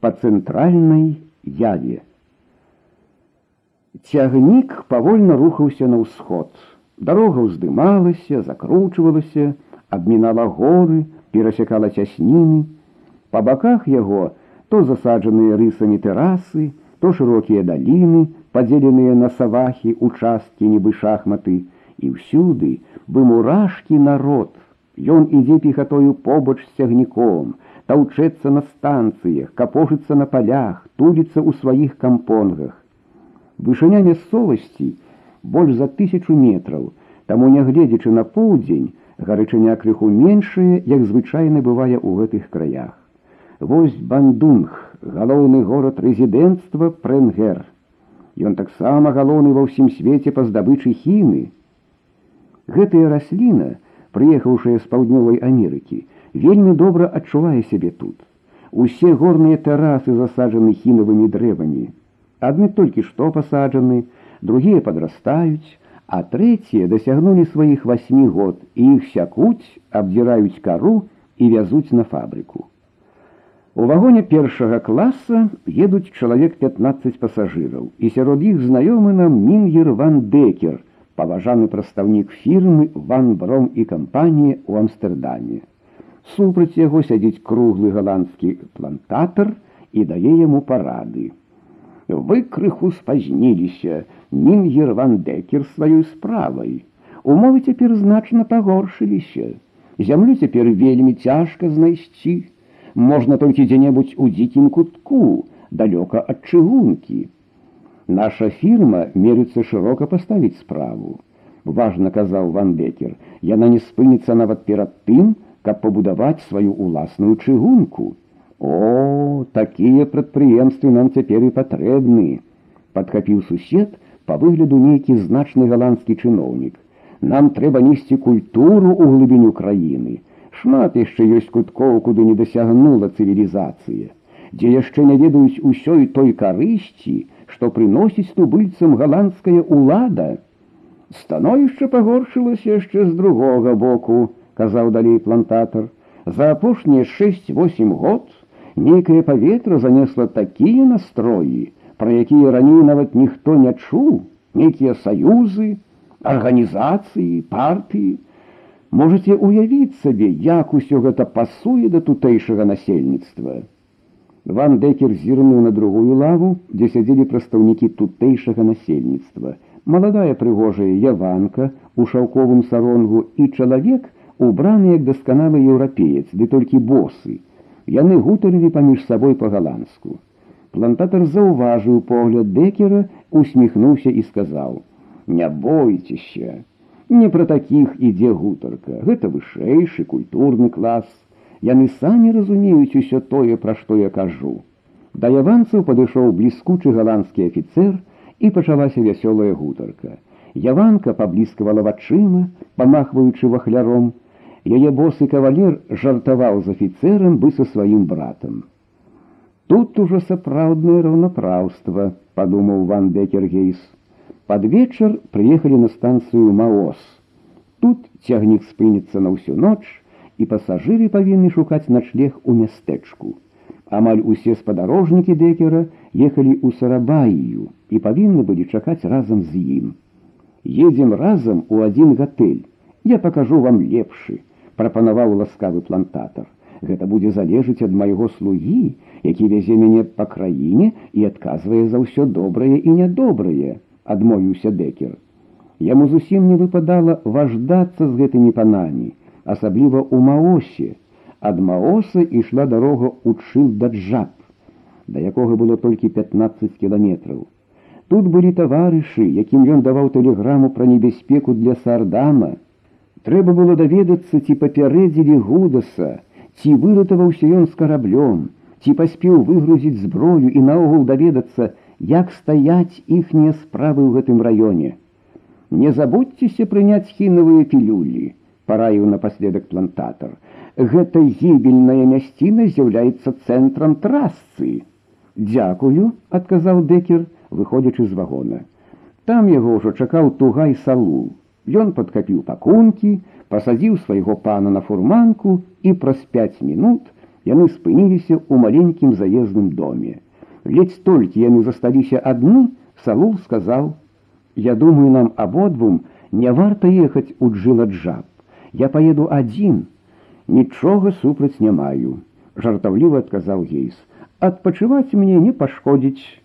по цэнтральнай яве. Цягнік павольна рухаўся на ўсход. Дарога ўздымалася, закручвалася, абмінала горы, перасякала цясніны. Па баках яго то засаджаныя рысамі тэрасы, то шырокія даліны, падзеленыя на савахі, участкі нібы шахматы, і ўсюды бы мурашкі народ. Ён ідзе пехатою побач з цягніком, таўчэцца на станцыях, капожыцца на палях, туліцца ў сваіх кампонгах. Вышыня мясцовасці больш за тысячу метраў, таму нягледзячы на поўдзень, гарачыня крыху меншая, як звычайна бывае ў гэтых краях. Вось бандунг, галоўны горад рэзідэнцтва Прэнгер. Ён таксама галоўны ва ўсім свеце па здабычы хіны. Гэтая расліна, прыехаўшая з паўднёвай Амерыкі, вельмі добра адчувае сябе тут. Усе горныя тэрасы засаджаны хінавымі дрэвамі. Адны толькі што пасаджаны, другія падрастаюць, а трэція дасягнулі сваіх васьмі год і іх сякуць, абдзіраюць кару і вязуць на фабрыку. У вагоне першага класа едуць чалавек 15 пасажыраў, і сярод іх знаёмы нам мінгер ван Декер, паважаны прадстаўнік фірмы ван бром і кампаніі ў Амстэрдаме. Супраць яго сядзіць круглы галандскі плантатар і дае яму парады. Вы крыху спазніліся, мінгер ван Декер сваёй справай. Умовы цяпер значна пагоршыліся. Зямлю цяпер вельмі цяжка знайсці. Можна толькі дзе-небудзь у дзікім кутку, далёка ад чыгункі. Наша фірма мерыцца шырока паставіць справу. Важна казаў ван Бекер, яна не спыніцца нават перад тым, каб пабудаваць сваю уласную чыгунку. О, такія прадпрыемствы нам цяпер і патрэбны. Падхапіў сусед па выгляду нейкі значны галандскі чыноўнік. Нам трэба несці культуру ў глыбіню краіны. Шмат яшчэ ёсць куткоў, куды не дасягнула цывілізацыя, дзе яшчэ не ведаюць усёй той карысці, што прыносіць тубыльцам галандская ўлада. Становішча пагоршылася яшчэ з другога боку, казаў далей плантатар. За апошнія 6-8 год нейкае паветра занесла такія настроі, пра якія раней нават ніхто не чуў, нейкія саюзы, арганізацыі, партыі. Можаце уявіць сабе, як усё гэта пасуе да тутэйшага насельніцтва. Ван Декер зірнуў на другую лаву, дзе сядзелі прадстаўнікі тутэйшага насельніцтва. Маладая прыгожая яванка у шаўковым саронгу і чалавек, убраны як дасканалы еўрапеец, ды толькі босы. Яны гутарылі паміж сабой па-галандску. Плантатар заўважыў погляд Декера, усміхнуўся і сказаў: « Не бойцеся, не пра такіх ідзе гутарка, гэта вышэйшы культурны клас. Яны самі разумеюць усё тое, пра што я кажу. Да яванцаў падышоў бліскучы галандскі афіцэр і пачалася вясёлая гутарка. Яванка пабліскавала вачыма, памахваючы вахляром, яе босы кавалер жартаваў з афіцэрам бы са сваім братам. Тут ужо сапраўднае раўнапраўства, падумаў ван Бекергейс. Пад вечар прыехалі на станцыю Маос. Тут цягнік спыніцца на ўсю ноч, і пасажыры павінны шукаць начлег у мястэчку. Амаль усе спадарожнікі дэкера ехалі ў сарабаію і павінны былі чакаць разам з ім. Едзем разам у адзін гатэль. Я пакажу вам лепшы Прапанаваў ласкавы плантатар. Гэта будзе залежыць ад майго слугі, які вязе мяне па краіне і адказвае за ўсё добрае і нядобрае, адмовіўся дэкер. Яму зусім не выпадала важдацца з гэтымі панамі, асабліва ў маосе. Ад маоса ішла дарога ў чыл да джаб, да якога было толькі 15 кіламетраў. Тут былі таварышы, якім ён даваў тэлеграму пра небяспеку для сардама, Трэба было даведацца, ці папярэдзілі гудаса, ці выратаваўся ён з караблём, ці паспеў выгрузіць зброю і наогул даведацца, як стаяць іхнія справы ў гэтым раёне. Не забудьцеся прыняць хінавыя пілюлі, параіў напаследак плантатар. Гэта гібельная мясціна з'яўляецца цэнтрам трасцы. Дзякую, адказаў дэкер, выходзячы з вагона. Там яго ўжо чакаў тугай салу. Ён падкапіў пакункі, пасадзіў свайго пана на фурманку і праз пяць мінут Яны спыніліся ў маленькім заездным доме. Ледзь толькі яны засталіся адны, Салул сказаў: « Я думаю, нам абодвум не варта ехаць у джыладжаб. Я поеду адзін. Нічога супраць не маю, жартаўліва адказаў гейс. Адпачываць мне не пашкодзіць.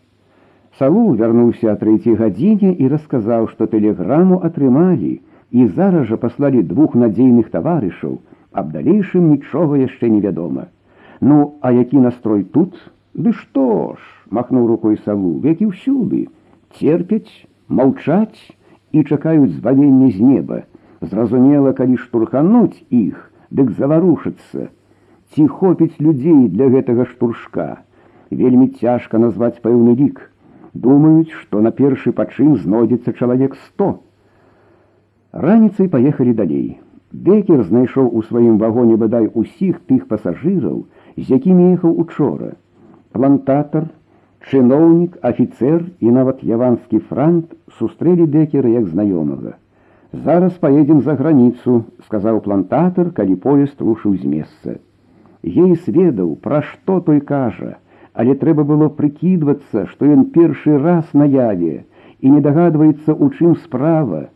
Салул вярнуўся о трэцяй гадзіне і расказаў, што тэлеграму атрымалі і зараз жа паслалі двух надзейных таварышаў, аб далейшым нічога яшчэ невядома. Ну, а які настрой тут? Ды што ж, махнуў рукой салу, які ўсюды, церпяць, маўчаць і чакаюць збавення з неба. Зразумела, калі штурхануць іх, дык заварушыцца. Ці хопіць людзей для гэтага штуршка. Вельмі цяжка назваць пэўны лік. Думаюць, што на першы пачын знойдзецца чалавек сто. Раніцай паехалі далей. Декер знайшоў у сваім вагоне бадай усіх тых пасажыраў, з якімі ехаў учора. Плантатар, чыноўнік, афіцэр і нават яванскі франт сустрэлі дэкера як знаёмага. Зараз поедем за граніцу, сказаў плантатар, калі поезд рушыў з месца. Ей сведаў, пра што той кажа, але трэба было прыкідвацца, што ён першы раз наяве і не дагадваецца, у чым справа.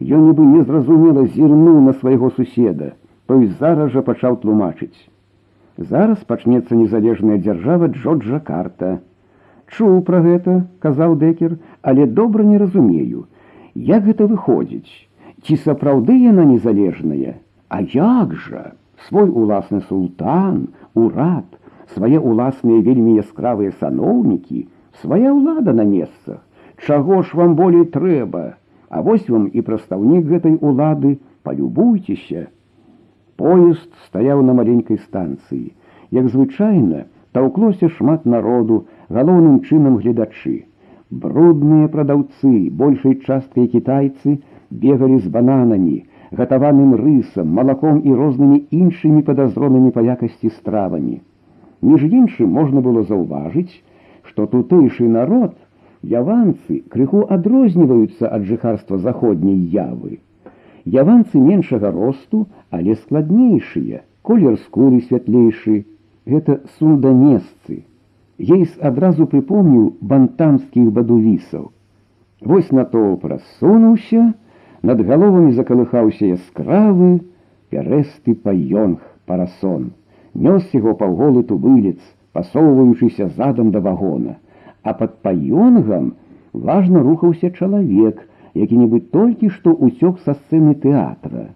Ён нібы незразумела зірнуў на свайго суседа, той зараз жа пачаў тлумачыць. Зараз пачнецца незалежная дзяржава Джорджа карта. Чуў пра гэта, казаў дэкер, але добра не разумею, як гэта выходзіць, ці сапраўды яна незалежная, А як жа свой уласны султан, урад, свае уласныя вельмі яскравыя саноўнікі, свая ўлада на месцах, Чаго ж вам болей трэба, А вось вам і прадстаўнік гэтай улады, палюбуйцеся, Поезд стаяў на маленькай станцыі. Як звычайна, таўклося шмат народу, галоўным чынам гледачы. Брудныя прадаўцы, большай часткай кітайцы бегалі з бананамі, гатаваным рысам, малаком і рознымі іншымі падазронымі па якасці стравамі. Між іншым можна было заўважыць, што тутэйшы народ, яванцы крыху адрозніваюцца ад жыхарства заходняй явы. Яванцы меншага росту, але складнейшыя, колер скуры святлейшы, гэта сунданесцы. Ейс адразу прыпомніў бантамскіх бадувісаў. Вось на то прасунуўся, над галовамі закалыхаўся яскравы, пярэсты паёнг парасон. Нёс яго паўголы тубылец, пасоўваючыся задам да вагона, а пад паёнгам важна рухаўся чалавек, які-небудзь толькі што уцёк са сцэны тэатра.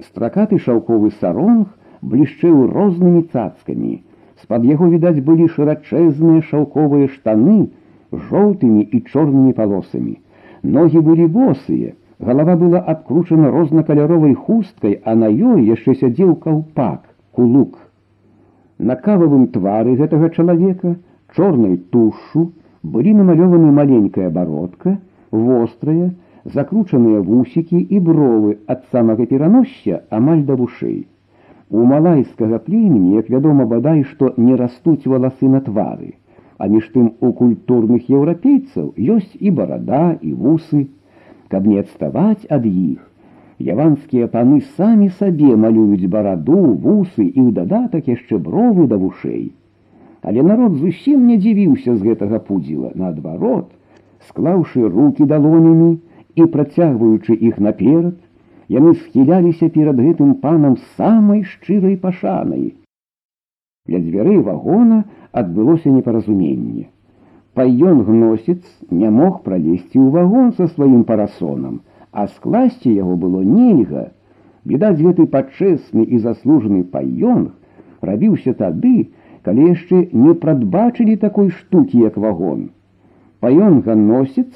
Стракаты шаўковы саронг блішчэў рознымі цацкамі. З-пад яго відаць былі шырачэзныя шаўковыя штаны жоўтымі і чорнымі палосамі. Ногі былі босыя, галава была адкручана рознакаляровай хусткай, а на ёй яшчэ сядзеў каўпак, кулук. На кававым твары гэтага чалавека, чорнай тушу, былі намалёваны маленькая бародка, вострая, закручаныя вусікі і бровы ад самага пераносся амаль да вушэй. У малайскага племені, як вядома, бадай, што не растуць валасы на твары, а між тым у культурных еўрапейцаў ёсць і барада і вусы, каб не адставаць ад іх. Яванскія паны самі сабе малююць бараду, вусы і ў дадатак яшчэ бровы да вушэй. Але народ зусім не дзівіўся з гэтага пудзіла, наадварот, склаўшы руки далонямі, і працягваючы іх наперад, яны схіляліся перад гэтым панам самай шчырай пашанай. Ля дзвярэй вагона адбылося непаразуменне. Паён гносец не мог пралезці ў вагон са сваім парасонам, а скласці яго было нельга. Відаць, гэты пачэсны і заслужаны паёнг рабіўся тады, калі яшчэ не прадбачылі такой штукі, як вагон. Паён ганосец,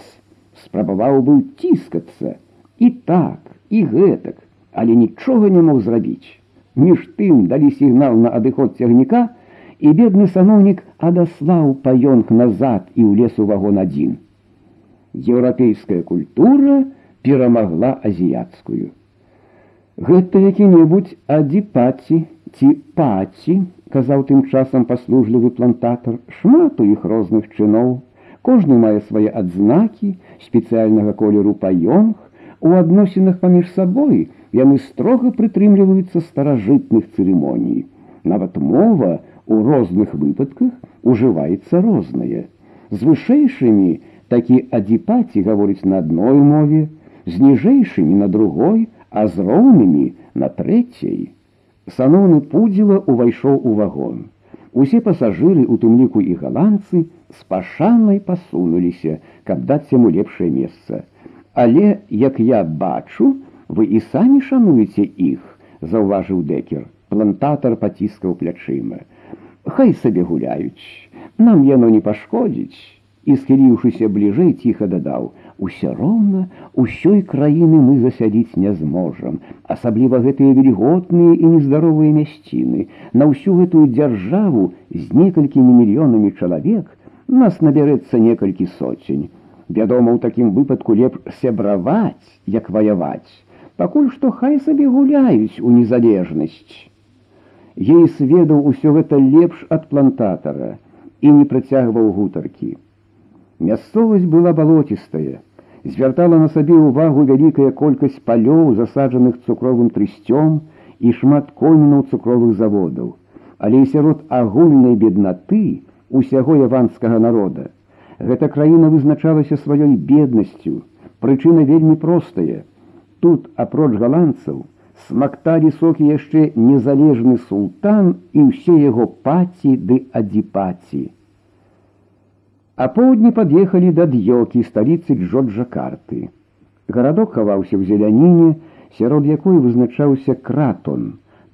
спрабаваў быў ціскацца і так і гэтак, але нічога не мог зрабіць. Між тым далі сігнал на адыход цягніка, і бедны саноўнік адаслаў паёнг назад і ў лесу вагон адзін. Еўрапейская культура перамагла азіяцкую. Гэта які-небудзь адзіпаці ці паці, казаў тым часам паслужлівы плантатар, шмат у іх розных чыноў, Кожны мае свае адзнакі спецыяльнага колеру паёнг, у адносінах паміж сабой яны строга прытрымліваюцца старажытных цырымоній. Нават мова у розных выпадках ужываецца рознае. З вышэйшымі такі адзіпаці гаворыць на адной мове, з ніжэйшымі на другой, а з роўнымі на трэцяй. Саноны пудзіла увайшоў у вагон. Усе пасажыры, у тым ліку і галандцы, з пашанай пасунуліся, каб даць яму лепшае месца. Але, як я бачу, вы і самі шануеце іх, заўважыў дэкер. Плантатар паціскаў плячыма. Хай сабе гуляюць, нам яно не пашкодзіць. І схіліўшыся бліжэй ціха дадаў: Усё роўна ўсёй краіны мы засядзіць не зможам, асабліва гэтыя вільготныя і нездаровыя мясціны. На ўсю гэтую дзяржаву з некалькімі мільёнамі чалавек нас набярэцца некалькі соцень. Вядома, у такім выпадку лепш сябраваць, як ваяваць. Пакуль што хай сабе гуляюць у незалежнасць. Ей сведаў усё гэта лепш ад плантатара і не працягваў гутаркі. Мясцовасць была балоцістая, звяртала на сабе ўвагу вялікая колькасць палёў, засаджаных цукровым трысцём і шмат комінаў цукровых заводаў, але і сярод агульнай беднаты усяго яванскага народа Гэта краіна вызначалася сваёй беднасцю. Прычына вельмі простая. Тут, апроч галандцаў, смакталі сокі яшчэ незалежны султан і ўсе яго паці ды адзіпаці. А поўдні пад'ехалі да д'ёкі сталіцы Джоджа карты. Гарадок хаваўся ў зеляніне, сярод якой вызначаўся кратон,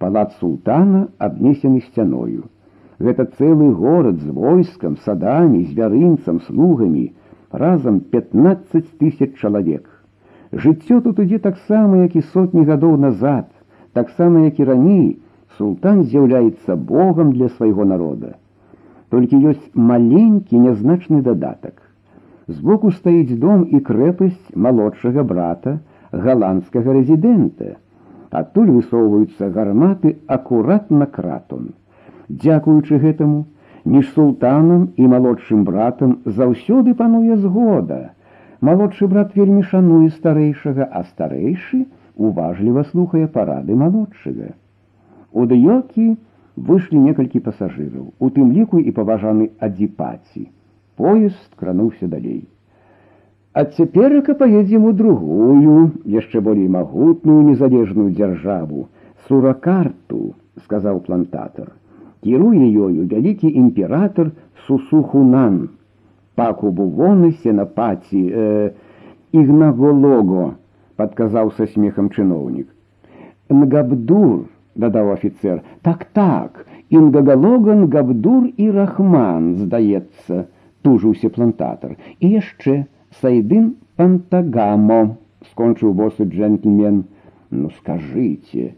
палац султана абнесены сцяною. Гэта цэлы горад з войскам, садамі, звярынцам, слугамі, разам 15 тысяч чалавек. Жыццё тут ідзе таксама, як і сотні гадоў назад, таксама як і раней, султан з'яўляецца Богам для свайго народа. Толькі ёсць маленькі нязначны дадатак. Збоку стаіць дом і крэпасць малодшага брата галандскага рэзідэнта. Адтуль высоўваюцца гарматы акурат на кратон. Дзякуючы гэтаму, між султанам і малодшым братам заўсёды пануе згода. Малодшы брат вельмі шануе старэйшага, а старэйшы уважліва слухае парады малодшага. У дыёкі выйшлі некалькі пасажыраў, у тым ліку і паважаны адзіпаці. Поезд крануўся далей. А цяперака паедзем у другую, яшчэ болей магутную незалежную дзяржаву, суракарту, сказаў плантатор. Кіруе ёю вялікі імператор Сусухунан, паку бувоны сенапаці э, ігнаголого, падказаў са смехам чыноўнік. Нгабдур, дадаў офіцер, так так, інгагалоган габдур і рахман, здаецца, тужыўся плантатор. І яшчэ сайдын пантагамо, скончыў босы джентльмен. Ну скажыце,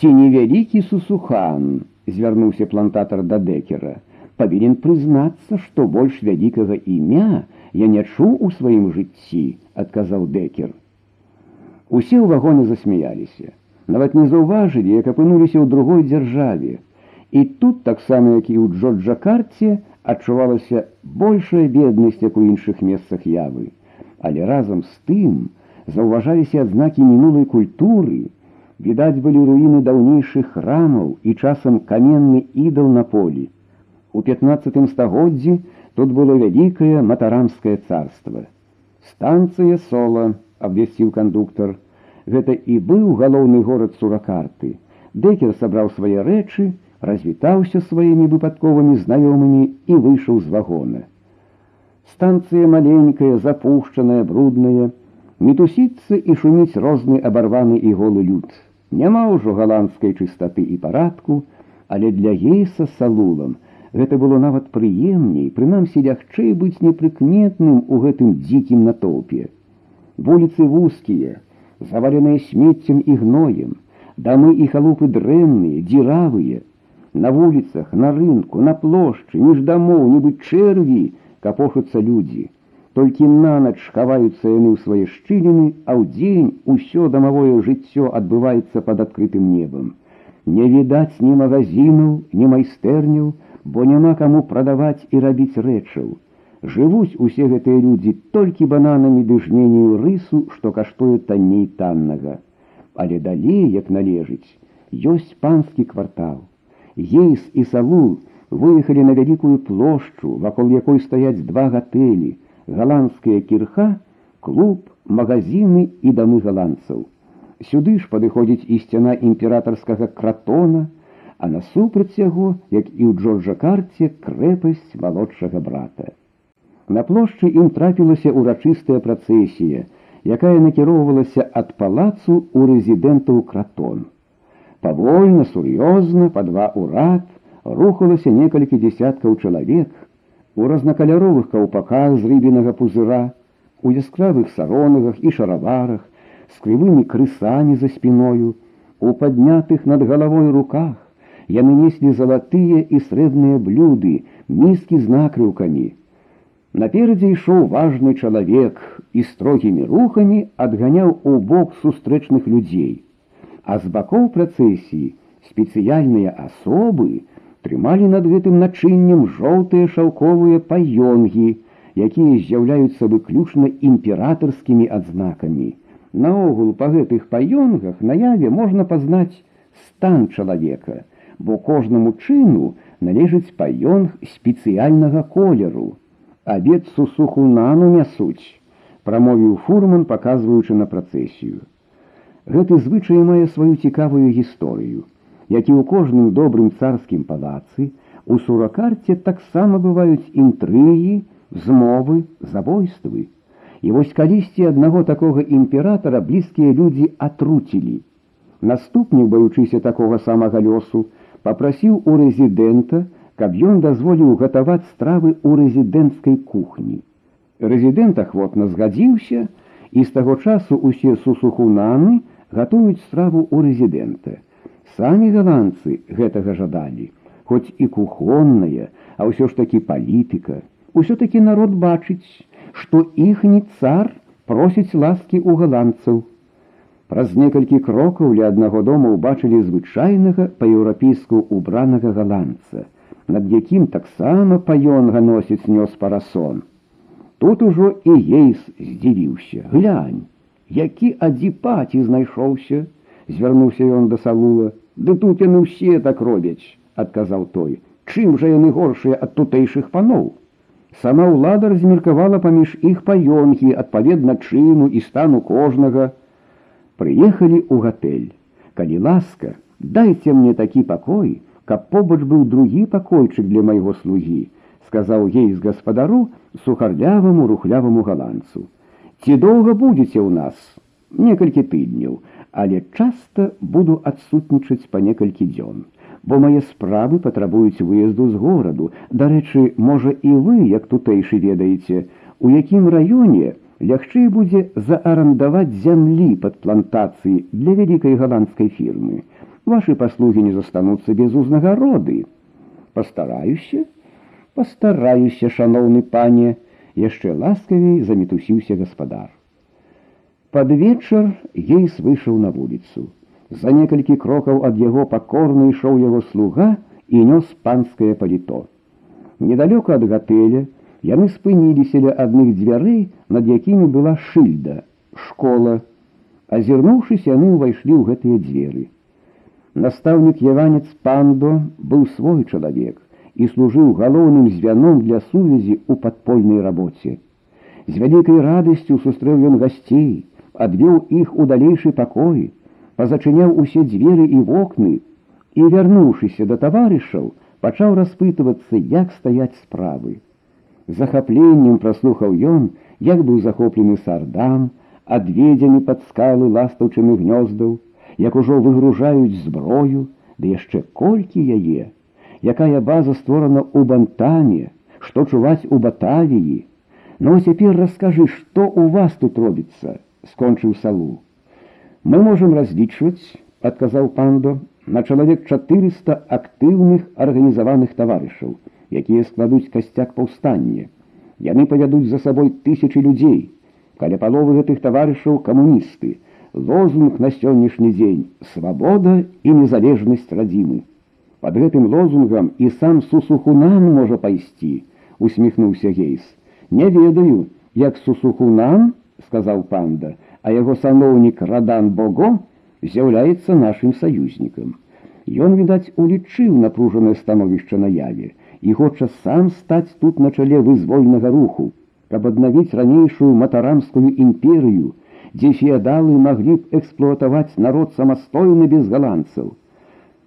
ці невялікі сусухан, звярнуўся плантатар да дэкера павінен прызнацца што больш вялікага імя я не чуў у сваім жыцці адказаў дэкер усе ў вагоне засмяяліся Нават не заўважылі як апынуліся ў другой дзяржаве і тут таксама як і ў джорджа карце адчувалася большая беднасць як у іншых месцах явы але разам з тым заўважаліся адзнакі мінулай культуры Відаць былі руіны даўнейшых храмаў і часам каменны ідал на полі. У 15 стагоддзі тут было вялікае матарамскае царство. Станцыя сола, абвясціў кандуктор. Гэта і быў галоўны горад суракарты. Дэкер сабраў свае рэчы, развітаўся сваімі выпадковымі знаёмымі і выйшаў з вагона. Станцыя маленькая, запушчаная, брудная, мітусіцца і шуміць розны абарваны і голы люд. Няма ўжо галандскай чыстаты і парадку, але для гейса салулам гэта было нават прыемней, прынамсі лягчэй быць непрыкметным у гэтым дзікім натоўпе. Вуліцы вузкія, заваленыя смеццем і гноем, дамы і халупы дрэнныя, дзіравыя. На вуліцах, на рынку, на плошчы, між дамоў, нібы чэрві капохацца людзі. Толькі нанач хаваюцца яны ў свае шчыліны, а ў дзень усё дамавое жыццё адбываецца пад адкрытым небам. Не відаць ні магазінаў, ні майстэрняў, бо няма каму прадаваць і рабіць рэчаў. Жывуць усе гэтыя людзі толькі бананамі ды жненію рысу, што каштуе танней таннага. Але далей, як належыць, ёсць панскі квартал. Ейс і салу выехалі на вялікую плошчу, вакол якой стаяць два гатэлі, галандская кірха, клуб, магазины і дамы галандцаў. Сюды ж падыходзіць і сцяна імператарскага кратона, а насупраць яго, як і ў Джорджа карце крэпасць малодшага брата. На плошчы ім трапілася ўрачыстая працэсія, якая накіроўвалася ад палацу ў рэзідэнтаў кратон. Павольна, сур'ёзна, па два ўрад, рухалася некалькі дзясяткаў чалавек у разнакаляровых каўпаках з рыбінага пузыра, у яскравых саронагах і шараварах, з крывымі крысамі за спіною, у паднятых над галавой руках яны неслі залатыя і срэбныя блюды, міскі з накрыўкамі. Наперадзе ішоў важны чалавек і строгімі рухамі адганяў у бок сустрэчных людзей, а з бакоў працэсіі спецыяльныя асобы, трымалі над гэтым начыннем жоўтыя шаўковыя паёнгі, якія з'яўляюцца выключна імператарскімі адзнакамі. Наогул па гэтых паёнгах наяве можна пазнаць стан чалавека, бо кожнаму чыну належыць паёнг спецыяльнага колеру. Абед сусуху нану нясуць, прамовіў фурман, паказваючы на працэсію. Гэты звычай мае сваю цікавую гісторыю які ў кожным добрым царскім палацы у суракарце таксама бываюць інтрыгі, змовы, забойствы. І вось калісьці аднаго такога імператара блізкія людзі атруцілі. Наступнік, баючыся такога самага лёсу, попрасіў у рэзідэнта, каб ён дазволіў гатаваць стравы ў рэзідэнцкай кухні. Рэзідэнт ахвотна згадзіўся, і з таго часу усе сусухунаны гатуюць страву ў рэзідэнта. Самі галандцы гэтага жадалі, хоць і кухонная, а ўсё ж такі палітыка, усё такі народ бачыць, што іхні цар просіць ласкі ў галандцаў. Праз некалькі крокаў ля аднаго дома ўбачылі звычайнага па-еўрапейску убранага галандца, над якім таксама паёнга носіць нёс парасон. Тут ужо і ейс здзівіўся, глянь, які адзіпаці знайшоўся, звярнуўся ён да салула. Ды тут яны ўсе так робяць, адказаў той. Чым жа яны горшыя ад тутэйшых паноў. Сама ўлада размеркавала паміж іх паёнкі адпаведна чыну і стану кожнага. Прыехалі ў гатэль. Калі ласка, дайце мне такі пакой, каб побач быў другі пакойчык для майго слугі, сказаў ей з гаспадару сухарляваму рухляваму галандцу. Ці доўга будзеце ў нас? Некалькі тыдняў, але часта буду адсутнічаць па некалькі дзён, бо мае справы патрабуюць выезду з гораду. Дарэчы, можа і вы, як тутэйшы ведаеце, у якім раёне лягчэй будзе заарандаваць зямлі пад плантацыі для вялікай галандскай фірмы. Вашы паслугі не застануцца без узнагароды. Пастараюся, пастараюся, шаноўны пане, яшчэ ласкавей замітусіўся гаспадар. Под вечар ейс выйшаў на вуліцу. За некалькі крокаў ад яго пакорна ішоў яго слуга і нёс панскае паліто. Недалёка ад гатэля яны спыніліся ля адных дзвярэй, над якімі была шыльда, школа. Азірнуўшыся, яны ўвайшлі ў гэтыя дзверы. Настаўнік Яванец пандо быў свой чалавек і служыў галоўным звяном для сувязі ў падпольнай рабоце. З вялікай радасцю сустрэў ён гасцей, адвёў іх у далейшы пакоі, пазачыняў усе дзверы і вокны і, вярнуўшыся да таварышаў, пачаў распытвацца, як стаяць справы. Захапленнем праслухаў ён, як быў захоплены сардам, адведзены пад скалы ластаўчыны гнёздаў, як ужо выгружаюць зброю, ды яшчэ колькі яе, якая база створана ў бантаме, што чуваць у батавіі. Ну цяпер раскажы, што ў вас тут робіцца скончыў салу. Мы можем разлічваць, адказаў пандо на чалавек 400 актыўных арганізаваных таварышаў, якія складуць касцяк паўстання. Яны павядуць за сабой тысячи людзей. Каля паловы гэтых таварышаў камуністы, лозунг на сённяшні дзень свабода і незалежнасць радзімы. Под гэтым лозунгам і сам сусухунан можа пайсці, усміхнуўся гейс. Не ведаю, як сусухунан, сказаў панда, а яго саноўнік радан Бого з'яўляецца нашим саюзнікам. Ён, відаць, улічыў напружанае становішча наяве і хоча сам стаць тут на чале вызвольнага руху, каб аднавіць ранейшую матарамскую імперыю, дзе феадалы маглі б эксплуатаваць народ самастойна без галандцаў.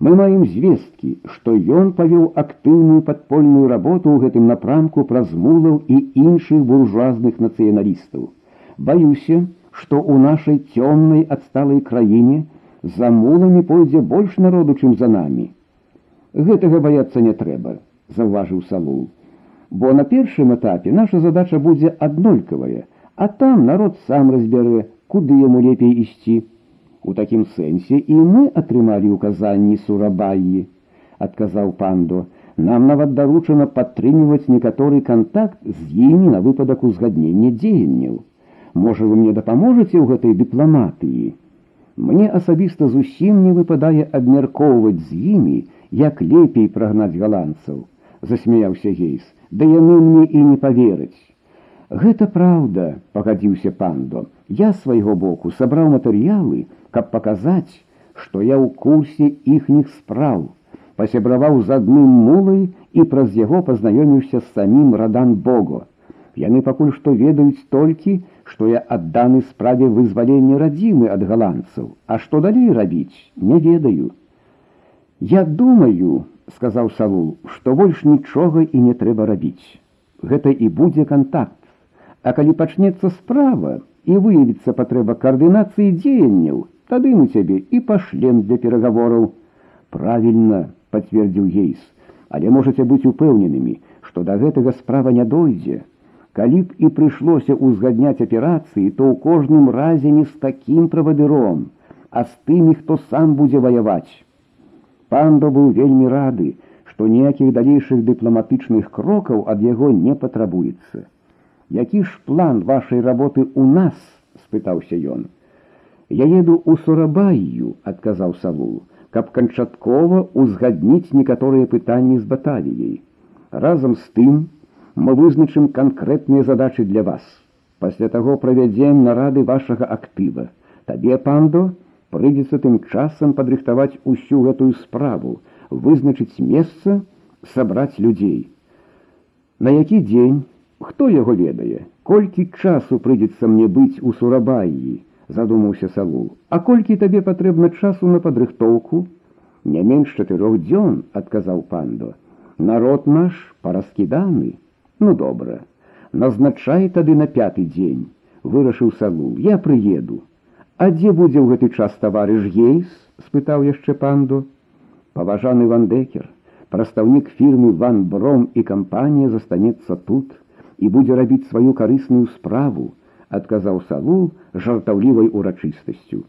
Мы маем звесткі, што ён павёў актыўную падпольную работу ў гэтым напрамку праз мулаў і іншых буржуазных нацыяналістаў. Баюся, што ў нашай цёмнай адсталай краіне за муламі пойдзе больш народу, чым за намі. Гэтага баяцца не трэба, заўважыў салу. Бо на першым этапе наша задача будзе аднолькавая, а там народ сам разбярэ, куды яму лепей ісці. У такім сэнсе і мы атрымалі указанні сурабаі, адказаў пандо. Нам нават даручана падтрымліваць некаторы кантакт з імі на выпадак узгаднення дзеянняў. Можа, вы мне дапаможаце ў гэтай дыпламатыі. Мне асабіста зусім не выпадае абмяркоўваць з імі, як лепей прагнаць галандцаў, засмяяўся гейс, да яны мне і не павераць. Гэта праўда, пагадзіўся пандо. Я свайго боку сабраў матэрыялы, каб паказаць, што я ў курсе іхніх спраў, пасябраваў з адным мулай і праз яго пазнаёміўся з самім радан Бого. Яны пакуль што ведаюць толькі, што я адданы справе вызвалення радзімы ад галандцаў, а што далей рабіць, не ведаю. Я думаю, сказаў Савул, што больш нічога і не трэба рабіць. Гэта і будзе кантакт. А калі пачнецца справа і выявіцца патрэба каардынацыі дзеянняў, тады мы цябе і пашлем для перагавораў. Правільна, пацвердзіў гейс, але можаце быць упэўненымі, што да гэтага справа не дойдзе. Калі б і прыйшлося ўзгадняць аперацыі, то ў кожным разе не з такім правадыром, а з тымі, хто сам будзе ваяваць. Пандо быў вельмі рады, што ніякіх далейшых дыпламатычных крокаў ад яго не патрабуецца. Які ж план вашай работы ў нас? спытаўся ён. Я еду ў сурабаю, адказаў Савул, каб канчаткова ўзгадніць некаторыя пытанні з баталіяй. Разам з тым, мы вызначым канкрэтныя задачы для вас. Пасля таго правядзем нарады вашага актыва. Табе пандо прыйдзецца тым часам падрыхтаваць усю гэтую справу, вызначыць месца, сабраць людзей. На які дзень, хто яго ведае, колькі часу прыйдзецца мне быць у сурабаі, задумаўся саву, А колькі табе патрэбна часу на падрыхтоўку? Не менш чатырох дзён, адказаў пандо. Народ наш параскіданы. Ну добра, назначай тады на пяты дзень, вырашыў салу, я прыеду. А дзе будзе ў гэты час таварыш гейс? спытаў яшчэ панду. Паважаны вандекер, прадстаўнік фірмы ван бром і кампанія застанецца тут і будзе рабіць сваю карысную справу, адказаў салу жартаўлівай урачыстасцю.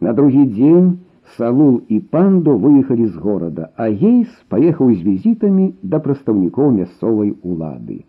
На другі дзень Салул і панду выехалі з горада, а гейс паехаў з візітамі да прадстаўнікоў мясцовай улады.